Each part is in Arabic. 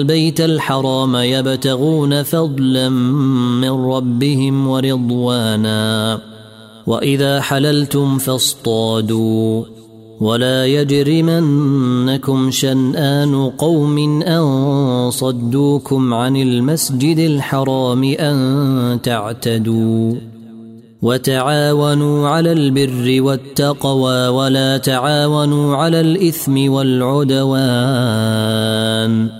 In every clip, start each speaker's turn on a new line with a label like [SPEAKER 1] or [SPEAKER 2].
[SPEAKER 1] البيت الحرام يبتغون فضلا من ربهم ورضوانا. وإذا حللتم فاصطادوا. ولا يجرمنكم شنآن قوم أن صدوكم عن المسجد الحرام أن تعتدوا. وتعاونوا على البر والتقوى ولا تعاونوا على الإثم والعدوان.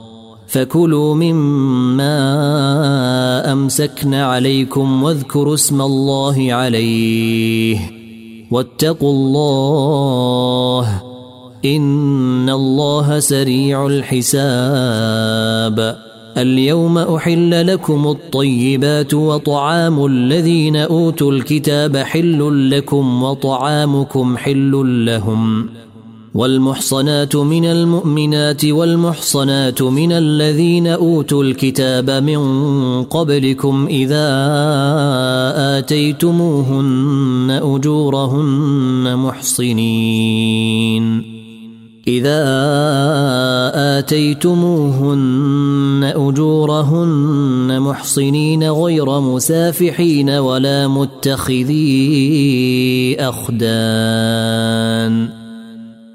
[SPEAKER 1] فكلوا مما امسكن عليكم واذكروا اسم الله عليه واتقوا الله إن الله سريع الحساب اليوم أحل لكم الطيبات وطعام الذين أوتوا الكتاب حل لكم وطعامكم حل لهم والمحصنات من المؤمنات والمحصنات من الذين أوتوا الكتاب من قبلكم إذا آتيتموهن أجورهن محصنين. إذا آتيتموهن أجورهن محصنين غير مسافحين ولا متخذي أخدان.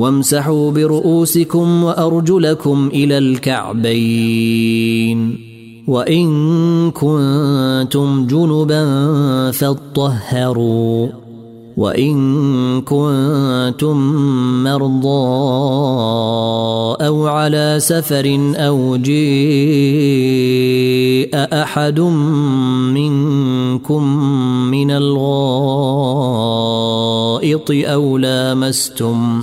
[SPEAKER 1] وامسحوا برؤوسكم وأرجلكم إلى الكعبين. وإن كنتم جنبا فاطهروا. وإن كنتم مرضى أو على سفر أو جيء أحد منكم من الغائط أو لامستم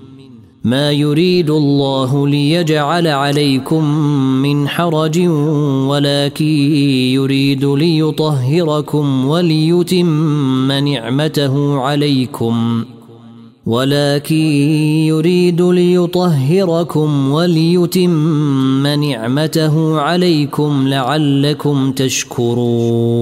[SPEAKER 1] ما يريد الله ليجعل عليكم من حرج ولكن يريد ليطهركم وليتم نعمته عليكم ولكن يريد ليطهركم وليتم نعمته عليكم لعلكم تشكرون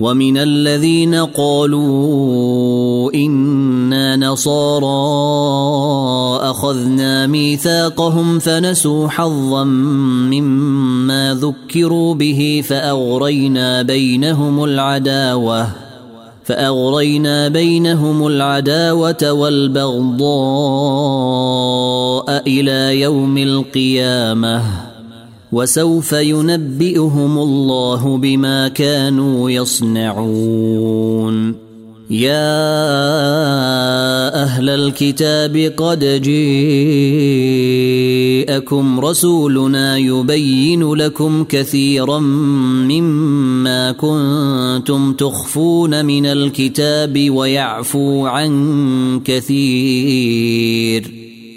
[SPEAKER 1] ومن الذين قالوا إنا نصارى أخذنا ميثاقهم فنسوا حظا مما ذكروا به فأغرينا بينهم العداوة فأغرينا بينهم العداوة والبغضاء إلى يوم القيامة وسوف ينبئهم الله بما كانوا يصنعون. يا أهل الكتاب قد جيءكم رسولنا يبين لكم كثيرا مما كنتم تخفون من الكتاب ويعفو عن كثير.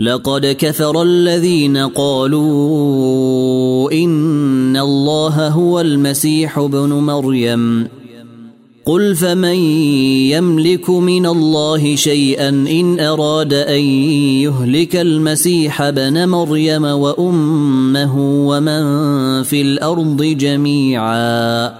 [SPEAKER 1] لقد كفر الذين قالوا إن الله هو المسيح ابن مريم. قل فمن يملك من الله شيئا إن أراد أن يهلك المسيح ابن مريم وأمه ومن في الأرض جميعا.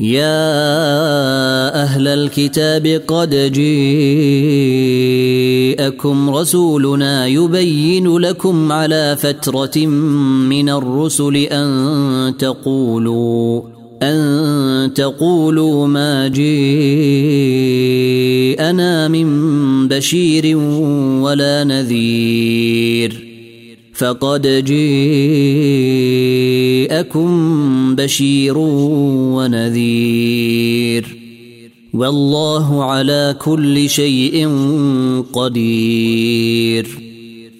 [SPEAKER 1] يا أهل الكتاب قد جيءكم رسولنا يبين لكم على فترة من الرسل أن تقولوا أن تقولوا ما جيءنا من بشير ولا نذير. فقد جيءكم بشير ونذير. والله على كل شيء قدير.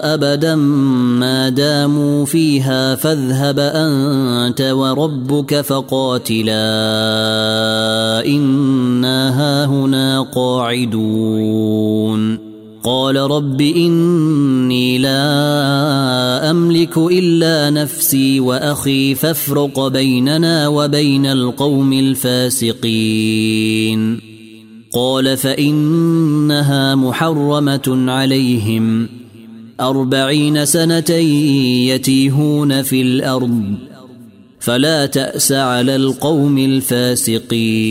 [SPEAKER 1] أبدا ما داموا فيها فاذهب أنت وربك فقاتلا إنا هاهنا قاعدون. قال رب إني لا أملك إلا نفسي وأخي فافرق بيننا وبين القوم الفاسقين. قال فإنها محرمة عليهم. أربعين سنة يتيهون في الأرض فلا تأس على القوم الفاسقين.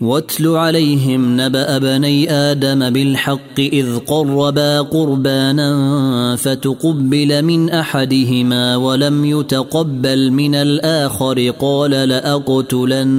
[SPEAKER 1] واتل عليهم نبأ بني آدم بالحق إذ قربا قربانا فتقبل من أحدهما ولم يتقبل من الآخر قال لأقتلنك.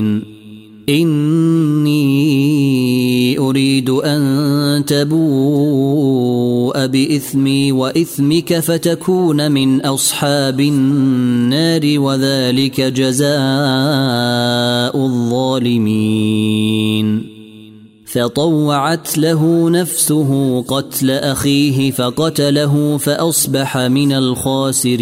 [SPEAKER 1] أريد أن تبوء بإثمي وإثمك فتكون من أصحاب النار وذلك جزاء الظالمين. فطوعت له نفسه قتل أخيه فقتله فأصبح من الخاسرين.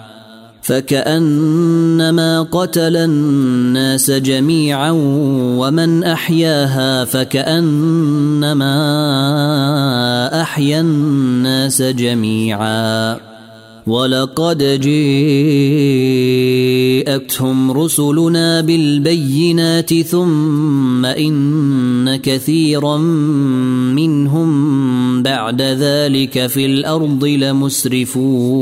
[SPEAKER 1] فكأنما قتل الناس جميعا ومن أحياها فكأنما أحيا الناس جميعا ولقد جاءتهم رسلنا بالبينات ثم إن كثيرا منهم بعد ذلك في الأرض لمسرفون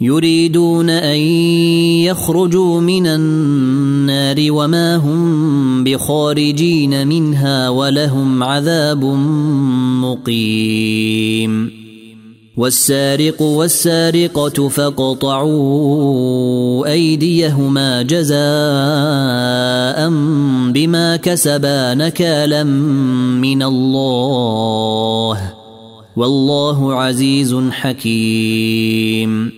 [SPEAKER 1] يريدون أن يخرجوا من النار وما هم بخارجين منها ولهم عذاب مقيم. والسارق والسارقة فاقطعوا أيديهما جزاء بما كسبا نكالا من الله. والله عزيز حكيم.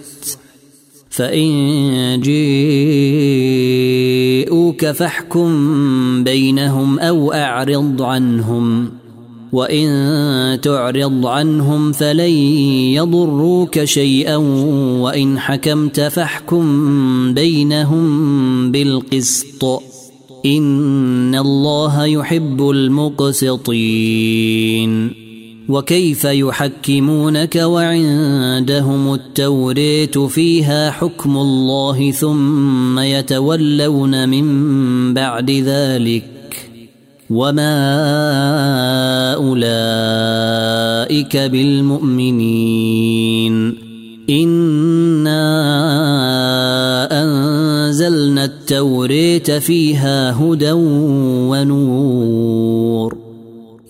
[SPEAKER 1] فإن جيءوك فاحكم بينهم أو أعرض عنهم وإن تعرض عنهم فلن يضروك شيئا وإن حكمت فاحكم بينهم بالقسط إن الله يحب المقسطين وكيف يحكمونك وعندهم التوريت فيها حكم الله ثم يتولون من بعد ذلك وما أولئك بالمؤمنين إنا أنزلنا التوريت فيها هدى ونور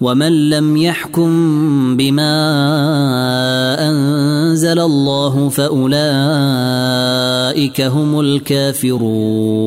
[SPEAKER 1] ومن لم يحكم بما أنزل الله فأولئك هم الكافرون.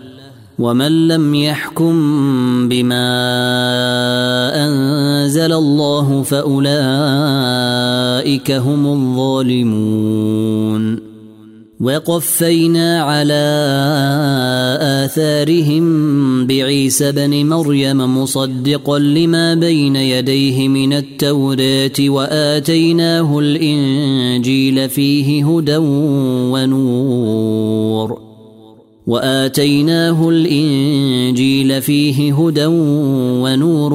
[SPEAKER 1] ومن لم يحكم بما انزل الله فاولئك هم الظالمون وقفينا على اثارهم بعيسى بن مريم مصدقا لما بين يديه من التوراه واتيناه الانجيل فيه هدى ونور وآتيناه الإنجيل فيه هدى ونور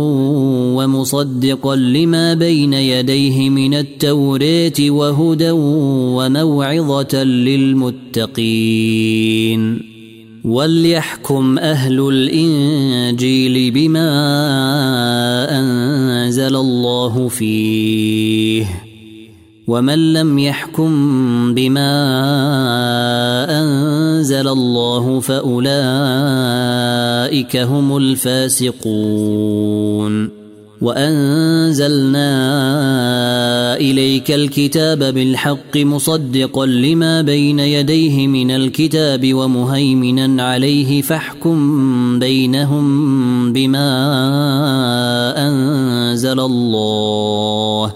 [SPEAKER 1] ومصدقا لما بين يديه من التوراه وهدى وموعظة للمتقين. وليحكم أهل الإنجيل بما أنزل الله فيه. ومن لم يحكم بما أنزل الله فأولئك هم الفاسقون. وأنزلنا إليك الكتاب بالحق مصدقا لما بين يديه من الكتاب ومهيمنا عليه فاحكم بينهم بما أنزل الله.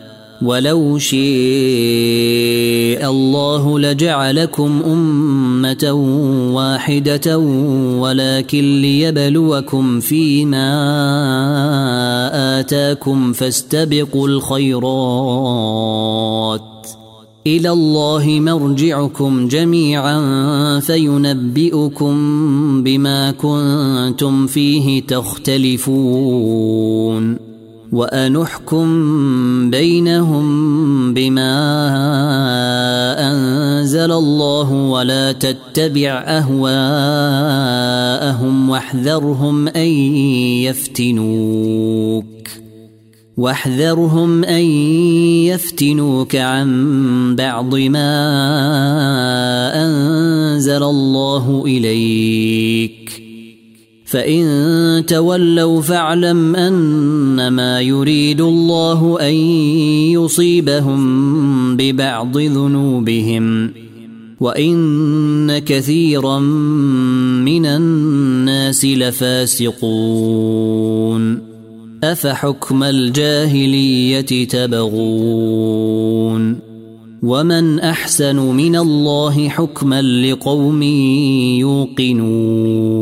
[SPEAKER 1] ولو شيء الله لجعلكم أمة واحدة ولكن ليبلوكم فيما آتاكم فاستبقوا الخيرات. إلى الله مرجعكم جميعا فينبئكم بما كنتم فيه تختلفون. وانحكم بينهم بما انزل الله ولا تتبع اهواءهم واحذرهم ان يفتنوك واحذرهم ان يفتنوك عن بعض ما انزل الله اليك فان تولوا فاعلم أنما يريد الله أن يصيبهم ببعض ذنوبهم وإن كثيرا من الناس لفاسقون أفحكم الجاهلية تبغون ومن أحسن من الله حكما لقوم يوقنون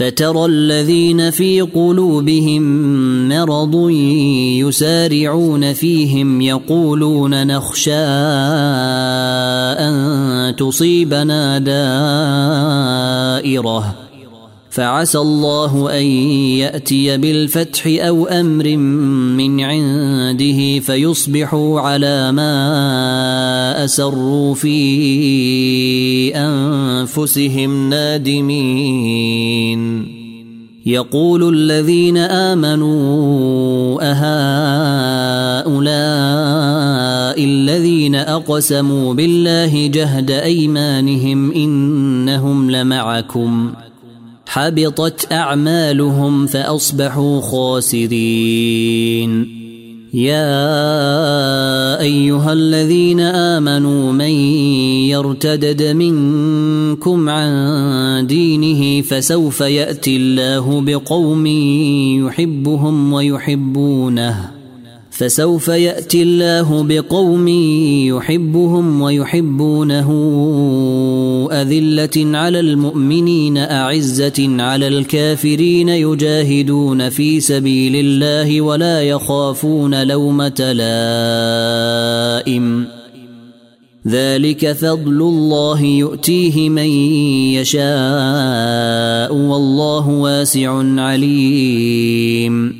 [SPEAKER 1] فترى الذين في قلوبهم مرض يسارعون فيهم يقولون نخشى أن تصيبنا دائرة. فعسى الله أن يأتي بالفتح أو أمر من عنده فيصبحوا على ما أسروا في أنفسهم نادمين. يقول الذين آمنوا أهؤلاء الذين أقسموا بالله جهد أيمانهم إنهم لمعكم. حبطت أعمالهم فأصبحوا خاسرين. يا أيها الذين آمنوا من يرتدد منكم عن دينه فسوف يأتي الله بقوم يحبهم ويحبونه. فسوف يأتي الله بقوم يحبهم ويحبونه أذلة على المؤمنين أعزة على الكافرين يجاهدون في سبيل الله ولا يخافون لومة لائم. ذلك فضل الله يؤتيه من يشاء والله واسع عليم.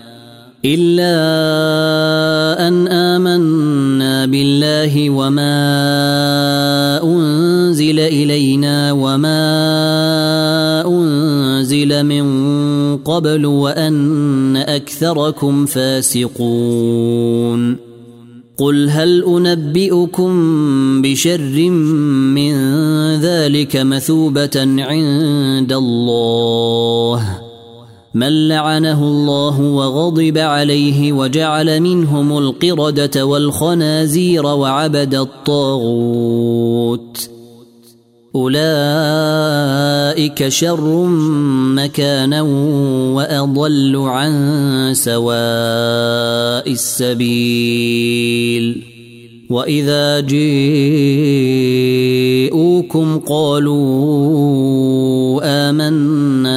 [SPEAKER 1] إلا أن آمنا بالله وما أنزل إلينا وما أنزل من قبل وأن أكثركم فاسقون. قل هل أنبئكم بشر من ذلك مثوبة عند الله ۖ؟ من لعنه الله وغضب عليه وجعل منهم القردة والخنازير وعبد الطاغوت. أولئك شر مكانا وأضل عن سواء السبيل. وإذا جئوكم قالوا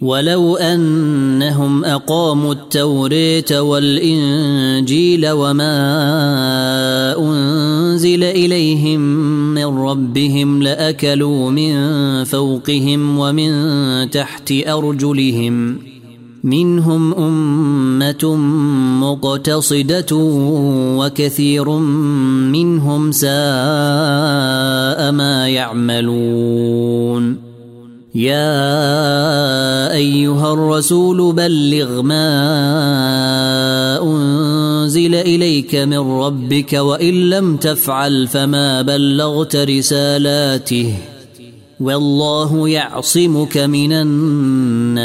[SPEAKER 1] ولو أنهم أقاموا التوريت والإنجيل وما أنزل إليهم من ربهم لأكلوا من فوقهم ومن تحت أرجلهم. منهم أمة مقتصدة وكثير منهم ساء ما يعملون. يا أيها الرسول بلغ ما أنزل إليك من ربك وإن لم تفعل فما بلغت رسالاته والله يعصمك من الناس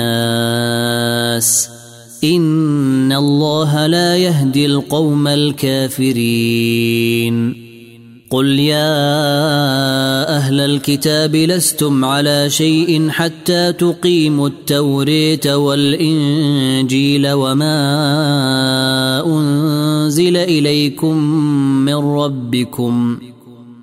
[SPEAKER 1] إن الله لا يهدي القوم الكافرين قل يا أهل الكتاب لستم على شيء حتى تقيموا التوريت والإنجيل وما أنزل إليكم من ربكم.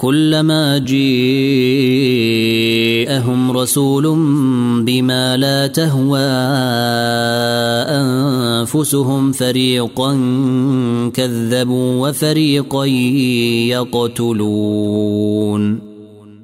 [SPEAKER 1] كلما جيءهم رسول بما لا تهوى أنفسهم فريقا كذبوا وفريقا يقتلون.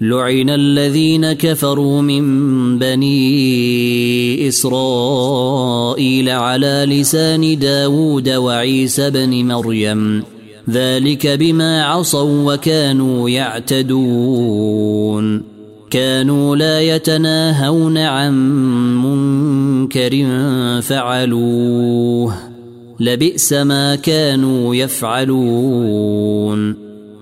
[SPEAKER 1] لعن الذين كفروا من بني إسرائيل على لسان داود وعيسى بن مريم ذلك بما عصوا وكانوا يعتدون كانوا لا يتناهون عن منكر فعلوه لبئس ما كانوا يفعلون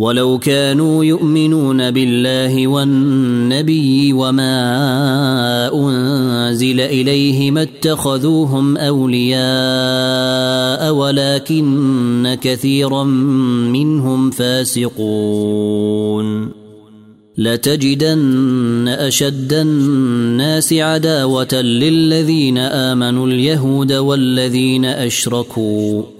[SPEAKER 1] ولو كانوا يؤمنون بالله والنبي وما أنزل إليه ما اتخذوهم أولياء ولكن كثيرا منهم فاسقون. لتجدن أشد الناس عداوة للذين آمنوا اليهود والذين أشركوا.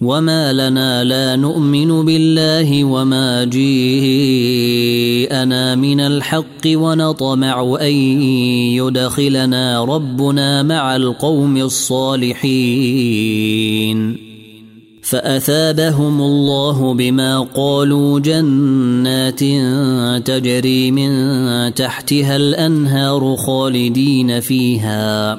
[SPEAKER 1] وما لنا لا نؤمن بالله وما جيءنا من الحق ونطمع ان يدخلنا ربنا مع القوم الصالحين فاثابهم الله بما قالوا جنات تجري من تحتها الانهار خالدين فيها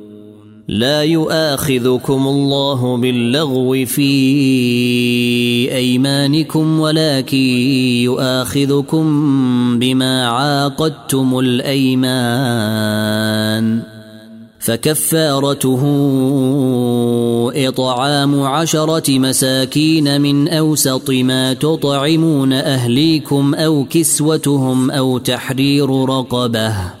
[SPEAKER 1] لا يؤاخذكم الله باللغو في أيمانكم ولكن يؤاخذكم بما عاقدتم الأيمان. فكفارته إطعام عشرة مساكين من أوسط ما تطعمون أهليكم أو كسوتهم أو تحرير رقبة.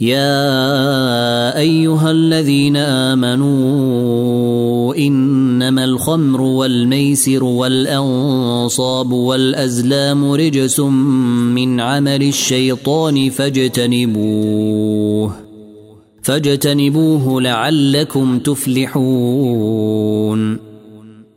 [SPEAKER 1] يا أيها الذين آمنوا إنما الخمر والميسر والأنصاب والأزلام رجس من عمل الشيطان فاجتنبوه فاجتنبوه لعلكم تفلحون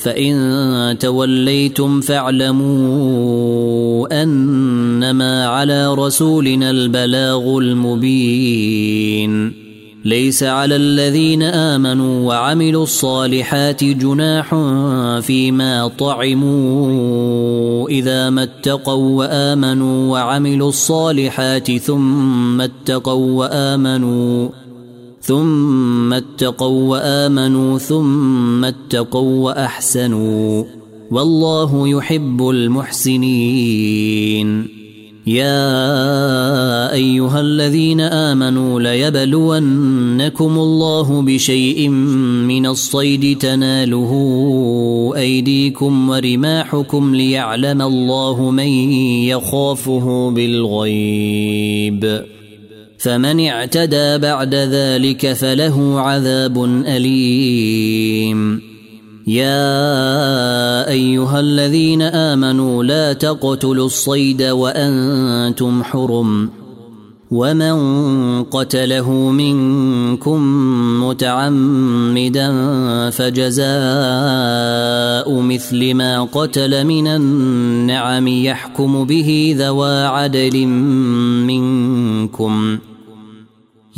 [SPEAKER 1] فإن توليتم فاعلموا أنما على رسولنا البلاغ المبين. ليس على الذين آمنوا وعملوا الصالحات جناح فيما طعموا إذا ما اتقوا وآمنوا وعملوا الصالحات ثم اتقوا وآمنوا ثم اتقوا وآمنوا ثم اتقوا وأحسنوا والله يحب المحسنين. يا أيها الذين آمنوا ليبلونكم الله بشيء من الصيد تناله أيديكم ورماحكم ليعلم الله من يخافه بالغيب. فمن اعتدى بعد ذلك فله عذاب أليم. يا أيها الذين آمنوا لا تقتلوا الصيد وأنتم حرم. ومن قتله منكم متعمدا فجزاء مثل ما قتل من النعم يحكم به ذوى عدل منكم.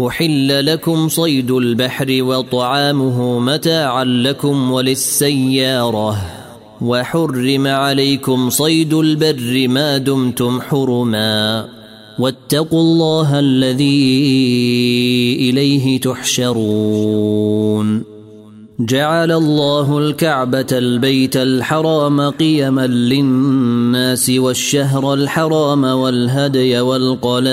[SPEAKER 1] أحل لكم صيد البحر وطعامه متاعا لكم وللسيارة. وحرم عليكم صيد البر ما دمتم حرما. واتقوا الله الذي إليه تحشرون. جعل الله الكعبة البيت الحرام قيما للناس والشهر الحرام والهدي والقلائد.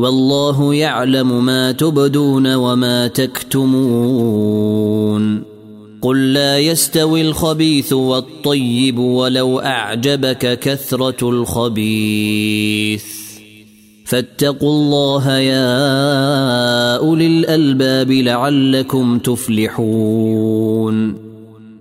[SPEAKER 1] والله يعلم ما تبدون وما تكتمون. قل لا يستوي الخبيث والطيب ولو أعجبك كثرة الخبيث. فاتقوا الله يا أولي الألباب لعلكم تفلحون.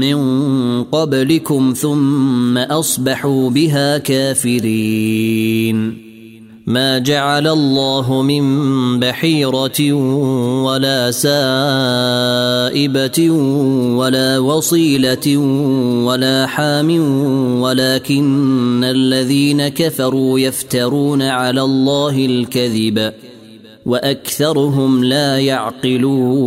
[SPEAKER 1] من قبلكم ثم أصبحوا بها كافرين. ما جعل الله من بحيرة ولا سائبة ولا وصيلة ولا حام ولكن الذين كفروا يفترون على الله الكذب وأكثرهم لا يعقلون.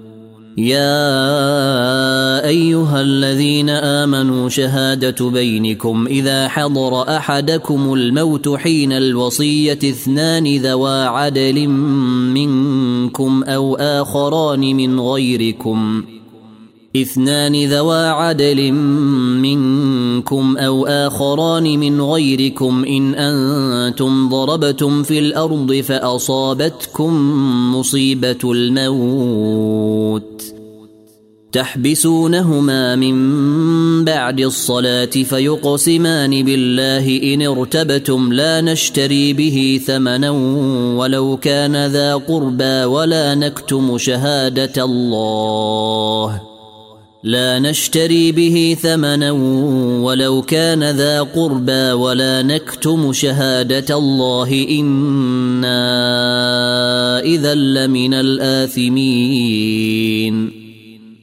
[SPEAKER 1] يا أيها الذين آمنوا شهادة بينكم إذا حضر أحدكم الموت حين الوصية اثنان ذوا عدل منكم أو آخران من غيركم اثنان ذوا عدل منكم أو آخران من غيركم إن أنتم ضربتم في الأرض فأصابتكم مصيبة الموت. تحبسونهما من بعد الصلاة فيقسمان بالله إن ارتبتم لا نشتري به ثمنا ولو كان ذا قربى ولا نكتم شهادة الله. لا نشتري به ثمنا ولو كان ذا قربى ولا نكتم شهادة الله إنا إذا لمن الآثمين.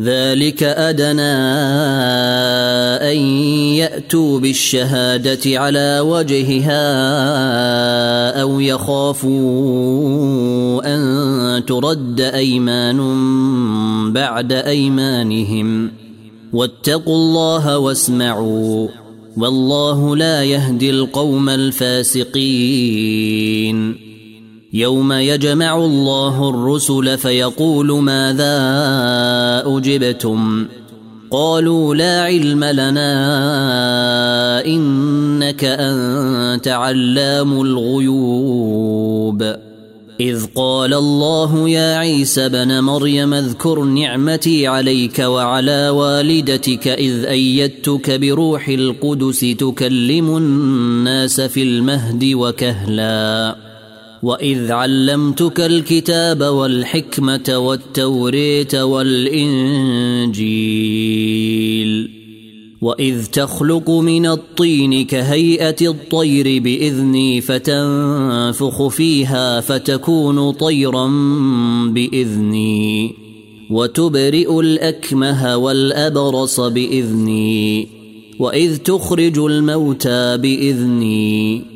[SPEAKER 1] ذلك أدنى أن يأتوا بالشهادة على وجهها أو يخافوا أن ترد أيمان بعد أيمانهم. واتقوا الله واسمعوا والله لا يهدي القوم الفاسقين. يوم يجمع الله الرسل فيقول ماذا أجبتم؟ قالوا لا علم لنا إنك أنت علام الغيوب. إذ قال الله يا عيسى بن مريم اذكر نعمتي عليك وعلى والدتك إذ أيدتك بروح القدس تكلم الناس في المهد وكهلا. واذ علمتك الكتاب والحكمه والتوريت والانجيل واذ تخلق من الطين كهيئه الطير باذني فتنفخ فيها فتكون طيرا باذني وتبرئ الاكمه والابرص باذني واذ تخرج الموتى باذني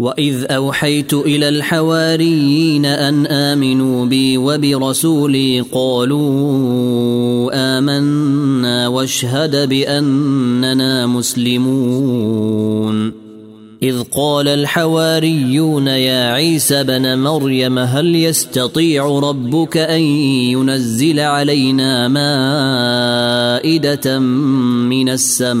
[SPEAKER 1] واذ اوحيت إلى الحواريين ان امنوا بي وبرسولي قالوا امنا واشهد باننا مسلمون اذ قال الحواريون يا عيسى بن مريم هل يستطيع ربك ان ينزل علينا مائده من السماء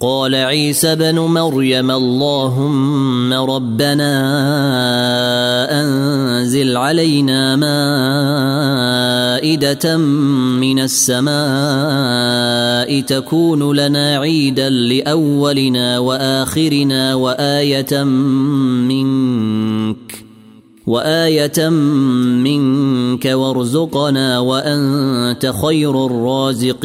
[SPEAKER 1] قال عيسى بن مريم اللهم ربنا أنزل علينا مائدة من السماء تكون لنا عيدا لأولنا وآخرنا وآية منك وآية منك وارزقنا وأنت خير الرازقين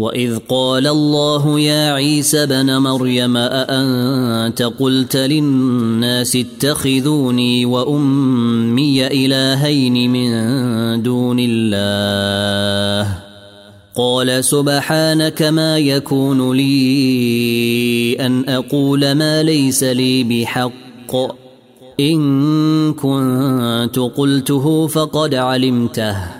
[SPEAKER 1] واذ قال الله يا عيسى بن مريم اانت قلت للناس اتخذوني وامي الهين من دون الله قال سبحانك ما يكون لي ان أقول ما ليس لي بحق ان كنت قلته فقد علمته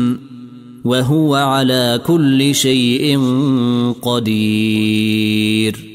[SPEAKER 1] وهو على كل شيء قدير.